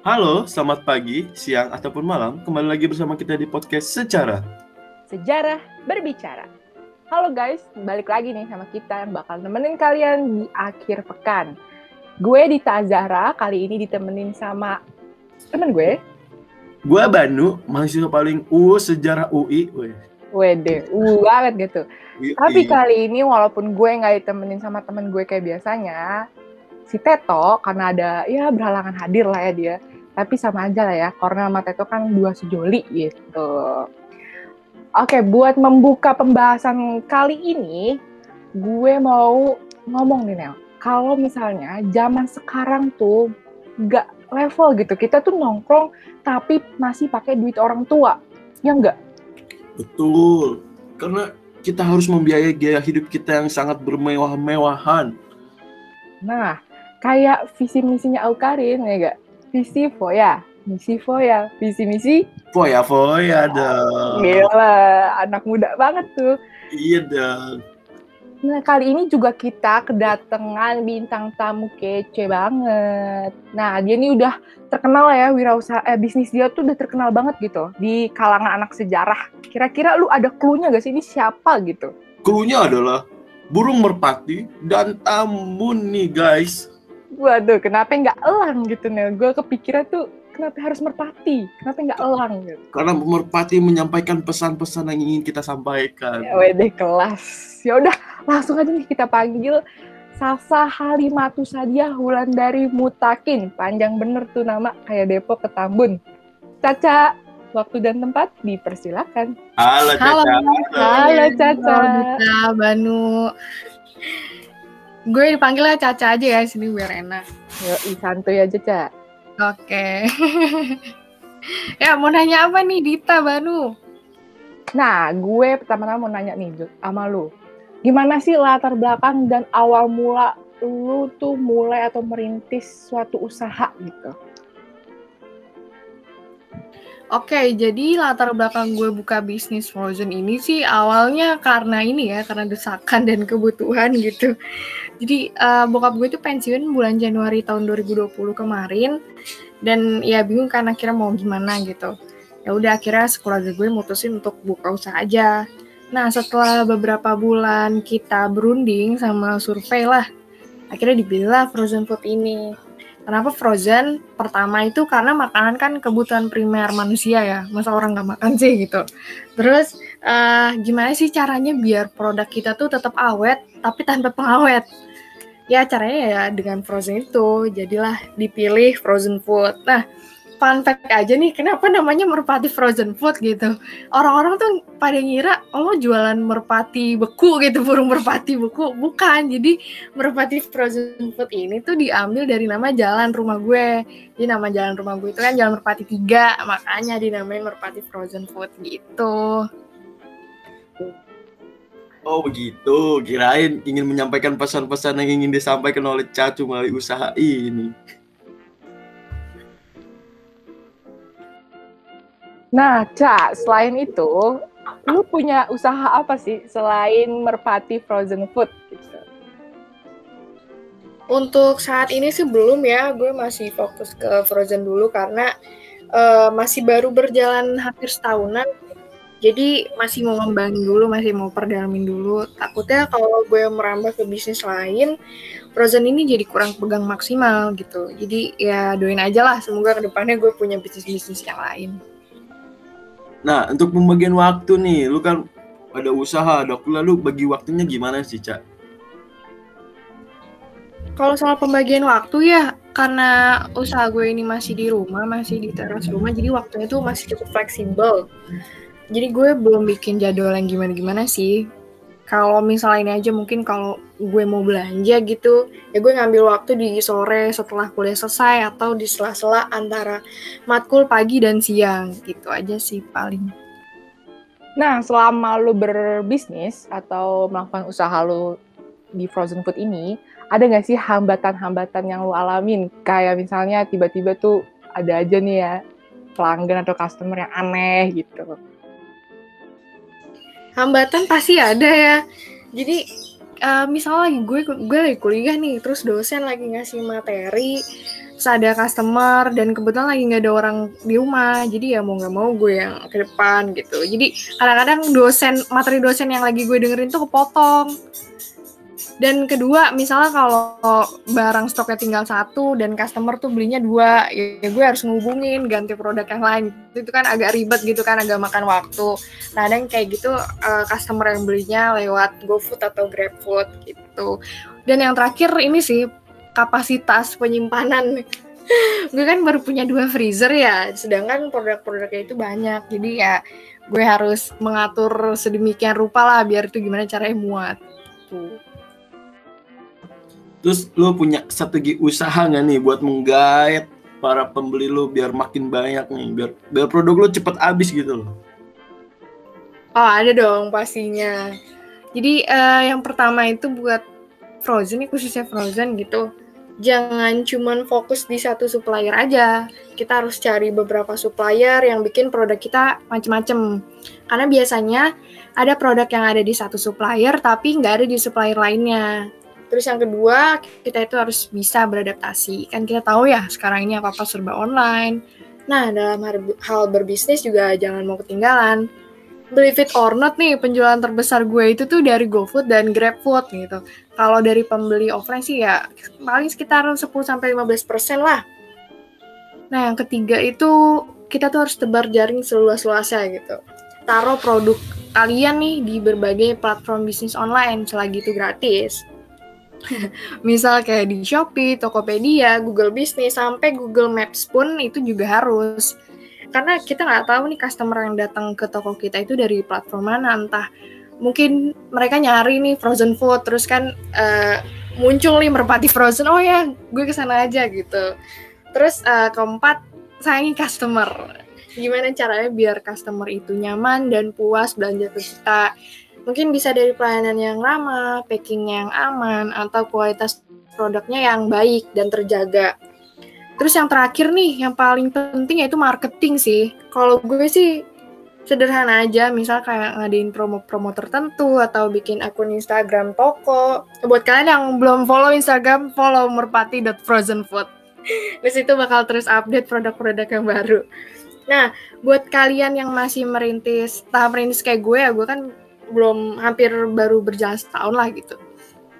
Halo, selamat pagi, siang, ataupun malam. Kembali lagi bersama kita di podcast Secara. Sejarah berbicara. Halo guys, balik lagi nih sama kita yang bakal nemenin kalian di akhir pekan. Gue Dita Zahra, kali ini ditemenin sama temen gue. Gue Banu, mahasiswa paling U sejarah UI. Weh. Wede, uh banget gitu. Tapi kali ini walaupun gue nggak ditemenin sama temen gue kayak biasanya, si Teto karena ada ya berhalangan hadir lah ya dia. Tapi sama aja lah ya, karena sama Teto kan dua sejoli gitu. Oke, buat membuka pembahasan kali ini, gue mau ngomong nih Nel. Kalau misalnya zaman sekarang tuh nggak level gitu, kita tuh nongkrong tapi masih pakai duit orang tua, ya nggak? Betul. Karena kita harus membiayai gaya hidup kita yang sangat bermewah-mewahan. Nah, kayak visi misinya Aukarin ya gak? Visi Foya, misi Foya, visi misi Foya-foya dong. gila, anak muda banget tuh. Iya dong. Nah, kali ini juga kita kedatangan bintang tamu kece banget. Nah, dia ini udah terkenal ya, wirausaha eh, bisnis dia tuh udah terkenal banget gitu di kalangan anak sejarah. Kira-kira lu ada clue-nya gak sih ini siapa gitu? Krunya adalah burung merpati dan tambun nih guys. Waduh, kenapa nggak elang gitu nih? Gue kepikiran tuh kenapa harus merpati? Kenapa nggak elang gitu? Karena merpati menyampaikan pesan-pesan yang ingin kita sampaikan. Ya wede kelas. Ya udah, langsung aja nih kita panggil Sasa Halimatu Sadia Wulandari Mutakin. Panjang bener tuh nama kayak Depok ke Tambun. Caca, waktu dan tempat dipersilakan. Halo, Halo. Caca. Halo Caca. Halo Dita, Banu. Gue dipanggilnya Caca aja ya sini biar enak. Yo, santuy aja, Ca. Oke. ya mau nanya apa nih Dita, Banu? Nah, gue pertama-tama mau nanya nih sama lu. Gimana sih latar belakang dan awal mula lu tuh mulai atau merintis suatu usaha gitu? Oke, jadi latar belakang gue buka bisnis Frozen ini sih awalnya karena ini ya, karena desakan dan kebutuhan gitu. Jadi eh, bokap gue tuh pensiun bulan Januari tahun 2020 kemarin dan ya bingung kan akhirnya mau gimana gitu. Ya udah akhirnya sekeluarga gue mutusin untuk buka usaha aja. Nah, setelah beberapa bulan kita berunding sama survei lah, akhirnya dipilihlah Frozen Food ini. Kenapa frozen? Pertama itu karena makanan kan kebutuhan primer manusia ya. Masa orang nggak makan sih gitu. Terus eh, gimana sih caranya biar produk kita tuh tetap awet tapi tanpa pengawet? Ya caranya ya dengan frozen itu. Jadilah dipilih frozen food. Nah, fun fact aja nih, kenapa namanya merpati frozen food gitu? Orang-orang tuh pada ngira oh jualan merpati beku gitu, burung merpati beku. Bukan. Jadi merpati frozen food ini tuh diambil dari nama jalan rumah gue. Jadi nama jalan rumah gue itu kan jalan merpati 3, makanya dinamain merpati frozen food gitu. Oh begitu, kirain ingin menyampaikan pesan-pesan yang ingin disampaikan oleh Cacu melalui usaha ini. Nah, Ca, selain itu, lu punya usaha apa sih selain merpati frozen food? Gitu? Untuk saat ini sih belum ya, gue masih fokus ke Frozen dulu karena eh, masih baru berjalan hampir setahunan. Jadi masih mau ngembangin dulu, masih mau perdalamin dulu. Takutnya kalau gue merambah ke bisnis lain, Frozen ini jadi kurang pegang maksimal gitu. Jadi ya doain aja lah, semoga ke depannya gue punya bisnis-bisnis yang lain. Nah, untuk pembagian waktu nih, lu kan ada usaha, ada kuliah, lu bagi waktunya gimana sih, Cak? Kalau soal pembagian waktu ya, karena usaha gue ini masih di rumah, masih di teras rumah, jadi waktunya tuh masih cukup fleksibel. Jadi gue belum bikin jadwal yang gimana-gimana sih. Kalau misalnya ini aja mungkin kalau gue mau belanja gitu, ya gue ngambil waktu di sore setelah kuliah selesai atau di sela-sela antara matkul pagi dan siang gitu aja sih paling. Nah, selama lu berbisnis atau melakukan usaha lu di frozen food ini, ada nggak sih hambatan-hambatan yang lu alamin? Kayak misalnya tiba-tiba tuh ada aja nih ya pelanggan atau customer yang aneh gitu. Hambatan pasti ada ya. Jadi eh, misalnya lagi gue gue lagi kuliah nih, terus dosen lagi ngasih materi, terus ada customer dan kebetulan lagi nggak ada orang di rumah jadi ya mau nggak mau gue yang ke depan gitu jadi kadang-kadang dosen materi dosen yang lagi gue dengerin tuh kepotong dan kedua misalnya kalau barang stoknya tinggal satu dan customer tuh belinya dua ya gue harus ngubungin ganti produk yang lain. Itu kan agak ribet gitu kan agak makan waktu. Nah kadang kayak gitu uh, customer yang belinya lewat GoFood atau GrabFood gitu. Dan yang terakhir ini sih kapasitas penyimpanan. Gue kan baru punya dua freezer ya sedangkan produk-produknya itu banyak. Jadi ya gue harus mengatur sedemikian rupa lah biar itu gimana caranya muat. Tuh terus lo punya strategi usaha nggak nih buat menggait para pembeli lo biar makin banyak nih biar biar produk lo cepet habis gitu loh oh ada dong pastinya jadi uh, yang pertama itu buat frozen nih khususnya frozen gitu jangan cuman fokus di satu supplier aja. Kita harus cari beberapa supplier yang bikin produk kita macem-macem. Karena biasanya ada produk yang ada di satu supplier tapi nggak ada di supplier lainnya. Terus yang kedua, kita itu harus bisa beradaptasi. Kan kita tahu ya sekarang ini apa-apa serba online. Nah, dalam hal berbisnis juga jangan mau ketinggalan believe it or not nih penjualan terbesar gue itu tuh dari GoFood dan GrabFood gitu. Kalau dari pembeli offline sih ya paling sekitar 10 sampai 15% lah. Nah, yang ketiga itu kita tuh harus tebar jaring seluas-luasnya gitu. Taruh produk kalian nih di berbagai platform bisnis online selagi itu gratis. Misal kayak di Shopee, Tokopedia, Google Business, sampai Google Maps pun itu juga harus. Karena kita nggak tahu nih customer yang datang ke toko kita itu dari platform mana. Entah mungkin mereka nyari nih frozen food terus kan uh, muncul nih merpati frozen oh ya gue ke sana aja gitu. Terus uh, keempat sayangi customer. Gimana caranya biar customer itu nyaman dan puas belanja ke kita mungkin bisa dari pelayanan yang ramah packing yang aman atau kualitas produknya yang baik dan terjaga Terus yang terakhir nih, yang paling penting yaitu marketing sih. Kalau gue sih sederhana aja, misal kayak ngadain promo-promo tertentu atau bikin akun Instagram toko. Buat kalian yang belum follow Instagram, follow merpati.frozenfood. Di situ bakal terus update produk-produk yang baru. Nah, buat kalian yang masih merintis, tahap merintis kayak gue ya, gue kan belum hampir baru berjalan setahun lah gitu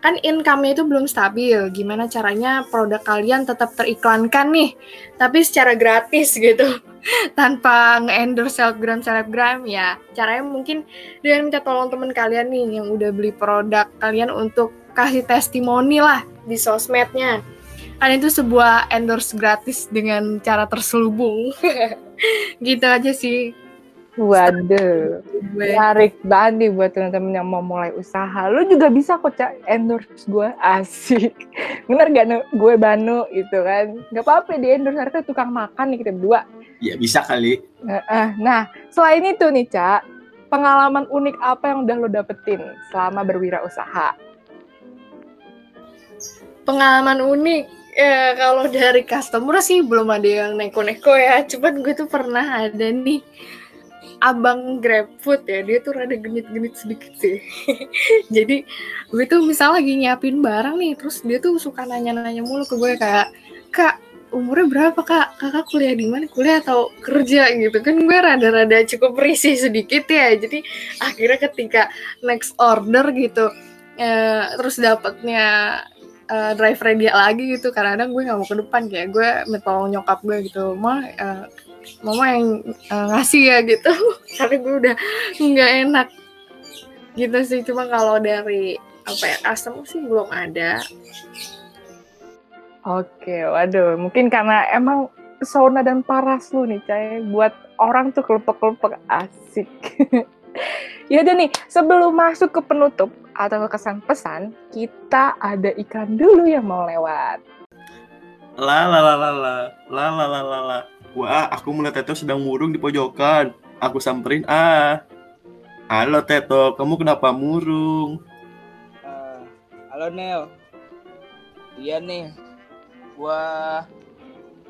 kan income-nya itu belum stabil. Gimana caranya produk kalian tetap teriklankan nih, tapi secara gratis gitu, tanpa nge-endorse selebgram selebgram ya. Caranya mungkin dengan minta tolong teman kalian nih yang udah beli produk kalian untuk kasih testimoni lah di sosmednya. Kan itu sebuah endorse gratis dengan cara terselubung. gitu aja sih. Waduh, menarik banget nih buat teman-teman yang mau mulai usaha. Lu juga bisa kok cak endorse gue, asik. Bener gak no? gue Banu gitu kan? Gak apa-apa di endorse harusnya tukang makan nih kita berdua. Ya bisa kali. Nah, selain itu nih cak, pengalaman unik apa yang udah lo dapetin selama berwirausaha? Pengalaman unik, ya kalau dari customer sih belum ada yang neko-neko ya. Cuman gue tuh pernah ada nih abang GrabFood ya dia tuh rada genit-genit sedikit sih. Jadi gue tuh misal lagi nyiapin barang nih terus dia tuh suka nanya-nanya mulu ke gue kayak kak umurnya berapa kak? Kakak kuliah di mana? Kuliah atau kerja? Gitu. Kan gue rada-rada cukup risih sedikit ya. Jadi akhirnya ketika next order gitu eh, terus dapatnya uh, driver dia lagi gitu kadang-kadang gue nggak mau ke depan kayak gue minta nyokap gue gitu mah uh, mama yang uh, ngasih ya gitu. Karena gue udah nggak enak gitu sih. Cuma kalau dari apa ya customer sih belum ada. Oke waduh. Mungkin karena emang sauna dan paras lu nih cai. Buat orang tuh kelepek-kelepek asik. Ya udah nih sebelum masuk ke penutup atau ke kesan pesan kita ada iklan dulu yang mau lewat. La la la la la. La la la la la Wah, aku melihat Teto sedang murung di pojokan. Aku samperin, ah. Halo Teto, kamu kenapa murung? Uh, halo Nel. Iya nih, gua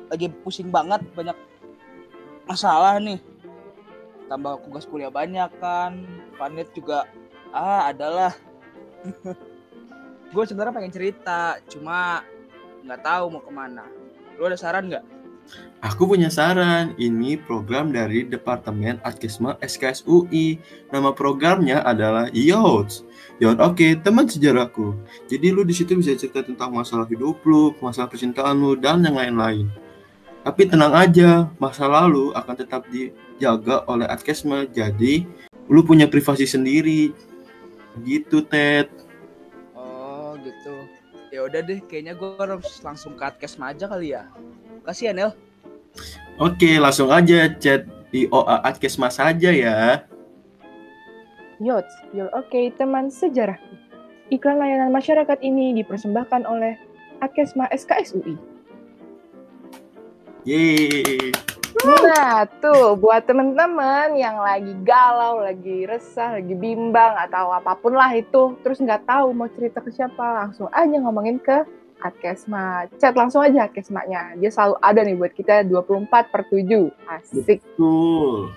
lagi pusing banget, banyak masalah nih. Tambah tugas kuliah banyak kan, panet juga ah adalah. gue sebenarnya pengen cerita, cuma nggak tahu mau ke mana Lu ada saran nggak? Aku punya saran. Ini program dari Departemen Adkesma SKS UI. Nama programnya adalah YOTS. YOT oke, teman sejarahku. Jadi lu di situ bisa cerita tentang masalah hidup lu, masalah percintaan lu, dan yang lain-lain. Tapi tenang aja, masa lalu akan tetap dijaga oleh Adkesma. Jadi lu punya privasi sendiri. Gitu, Ted. Oh gitu. Ya udah deh, kayaknya gue harus langsung ke Adkesma aja kali ya. Kasih ya Nel. Oke, langsung aja chat di OA Adkesma saja ya. Yots, you're okay, teman sejarah. Iklan layanan masyarakat ini dipersembahkan oleh Akesma SKS UI. Yeay. Nah, tuh buat teman-teman yang lagi galau, lagi resah, lagi bimbang atau apa pun lah itu, terus nggak tahu mau cerita ke siapa, langsung aja ngomongin ke Adkesma. Chat langsung aja Adkesmanya. Dia selalu ada nih buat kita 24 per 7. Asik. Betul.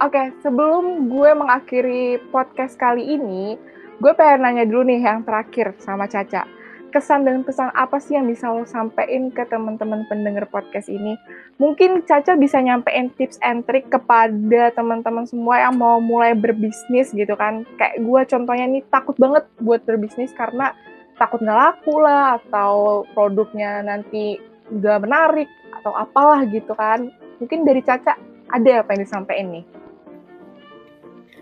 Oke, sebelum gue mengakhiri podcast kali ini, gue pengen nanya dulu nih yang terakhir sama Caca. Kesan dan pesan apa sih yang bisa lo sampein ke teman-teman pendengar podcast ini? Mungkin Caca bisa nyampein tips and trick kepada teman-teman semua yang mau mulai berbisnis gitu kan. Kayak gue contohnya nih takut banget buat berbisnis karena takut nggak laku lah atau produknya nanti nggak menarik atau apalah gitu kan. Mungkin dari Caca ada apa yang disampaikan nih?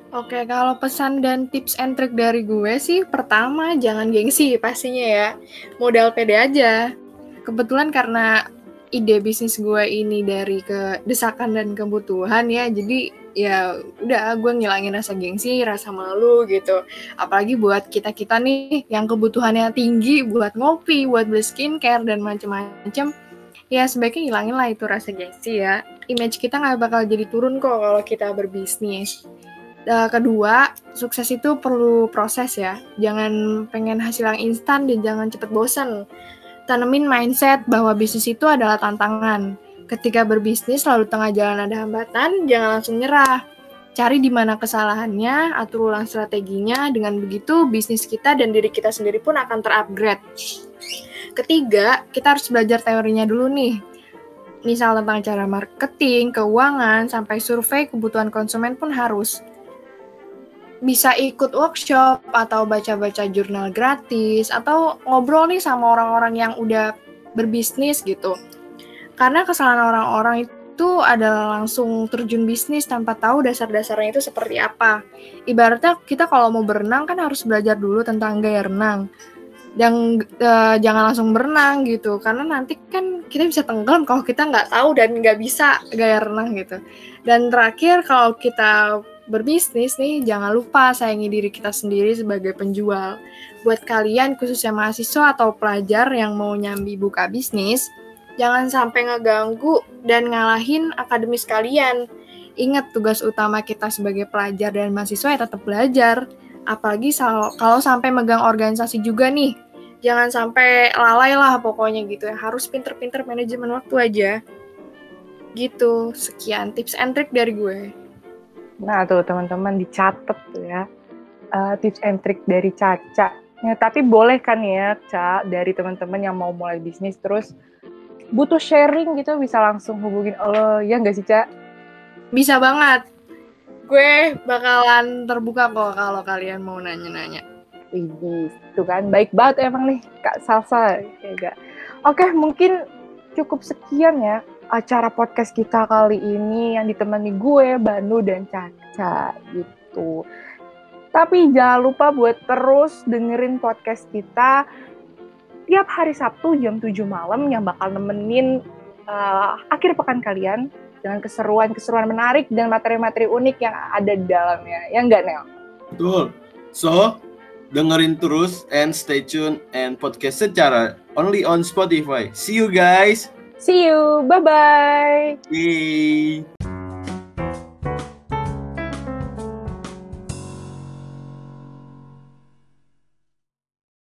Oke, kalau pesan dan tips and trick dari gue sih, pertama jangan gengsi pastinya ya. Modal pede aja. Kebetulan karena ide bisnis gue ini dari ke desakan dan kebutuhan ya, jadi ya udah gue ngilangin rasa gengsi, rasa malu gitu. Apalagi buat kita-kita nih yang kebutuhannya tinggi buat ngopi, buat beli skincare dan macem-macem. Ya sebaiknya hilangin lah itu rasa gengsi ya. Image kita nggak bakal jadi turun kok kalau kita berbisnis. Uh, kedua, sukses itu perlu proses ya. Jangan pengen hasil yang instan dan jangan cepet bosan. Tanemin mindset bahwa bisnis itu adalah tantangan. Ketika berbisnis lalu tengah jalan ada hambatan, jangan langsung nyerah. Cari di mana kesalahannya, atur ulang strateginya. Dengan begitu, bisnis kita dan diri kita sendiri pun akan terupgrade. Ketiga, kita harus belajar teorinya dulu nih. Misal tentang cara marketing, keuangan, sampai survei kebutuhan konsumen pun harus bisa ikut workshop atau baca-baca jurnal gratis atau ngobrol nih sama orang-orang yang udah berbisnis gitu. Karena kesalahan orang-orang itu adalah langsung terjun bisnis tanpa tahu dasar-dasarnya itu seperti apa. Ibaratnya kita kalau mau berenang kan harus belajar dulu tentang gaya renang. Dan uh, jangan langsung berenang gitu, karena nanti kan kita bisa tenggelam kalau kita nggak tahu dan nggak bisa gaya renang gitu. Dan terakhir kalau kita berbisnis nih, jangan lupa sayangi diri kita sendiri sebagai penjual. Buat kalian khususnya mahasiswa atau pelajar yang mau nyambi buka bisnis, jangan sampai ngeganggu dan ngalahin akademis kalian. Ingat tugas utama kita sebagai pelajar dan mahasiswa ya tetap belajar. Apalagi kalau sampai megang organisasi juga nih. Jangan sampai lalai lah pokoknya gitu ya. Harus pinter-pinter manajemen waktu aja. Gitu. Sekian tips and trick dari gue. Nah tuh teman-teman dicatat tuh ya uh, tips and trick dari Caca. Ya, tapi boleh kan ya Ca dari teman-teman yang mau mulai bisnis terus butuh sharing gitu bisa langsung hubungin lo ya nggak sih Ca? Bisa banget. Gue bakalan terbuka kok kalau kalian mau nanya-nanya. Wih, itu kan baik banget emang nih Kak Salsa ya gak? Oke, mungkin cukup sekian ya acara podcast kita kali ini yang ditemani gue, Banu, dan Caca gitu. Tapi jangan lupa buat terus dengerin podcast kita tiap hari Sabtu jam 7 malam yang bakal nemenin uh, akhir pekan kalian dengan keseruan-keseruan menarik dan materi-materi unik yang ada di dalamnya. Ya enggak, Nel? Betul. So, dengerin terus and stay tune and podcast secara only on Spotify. See you guys! See you. Bye-bye. Yay.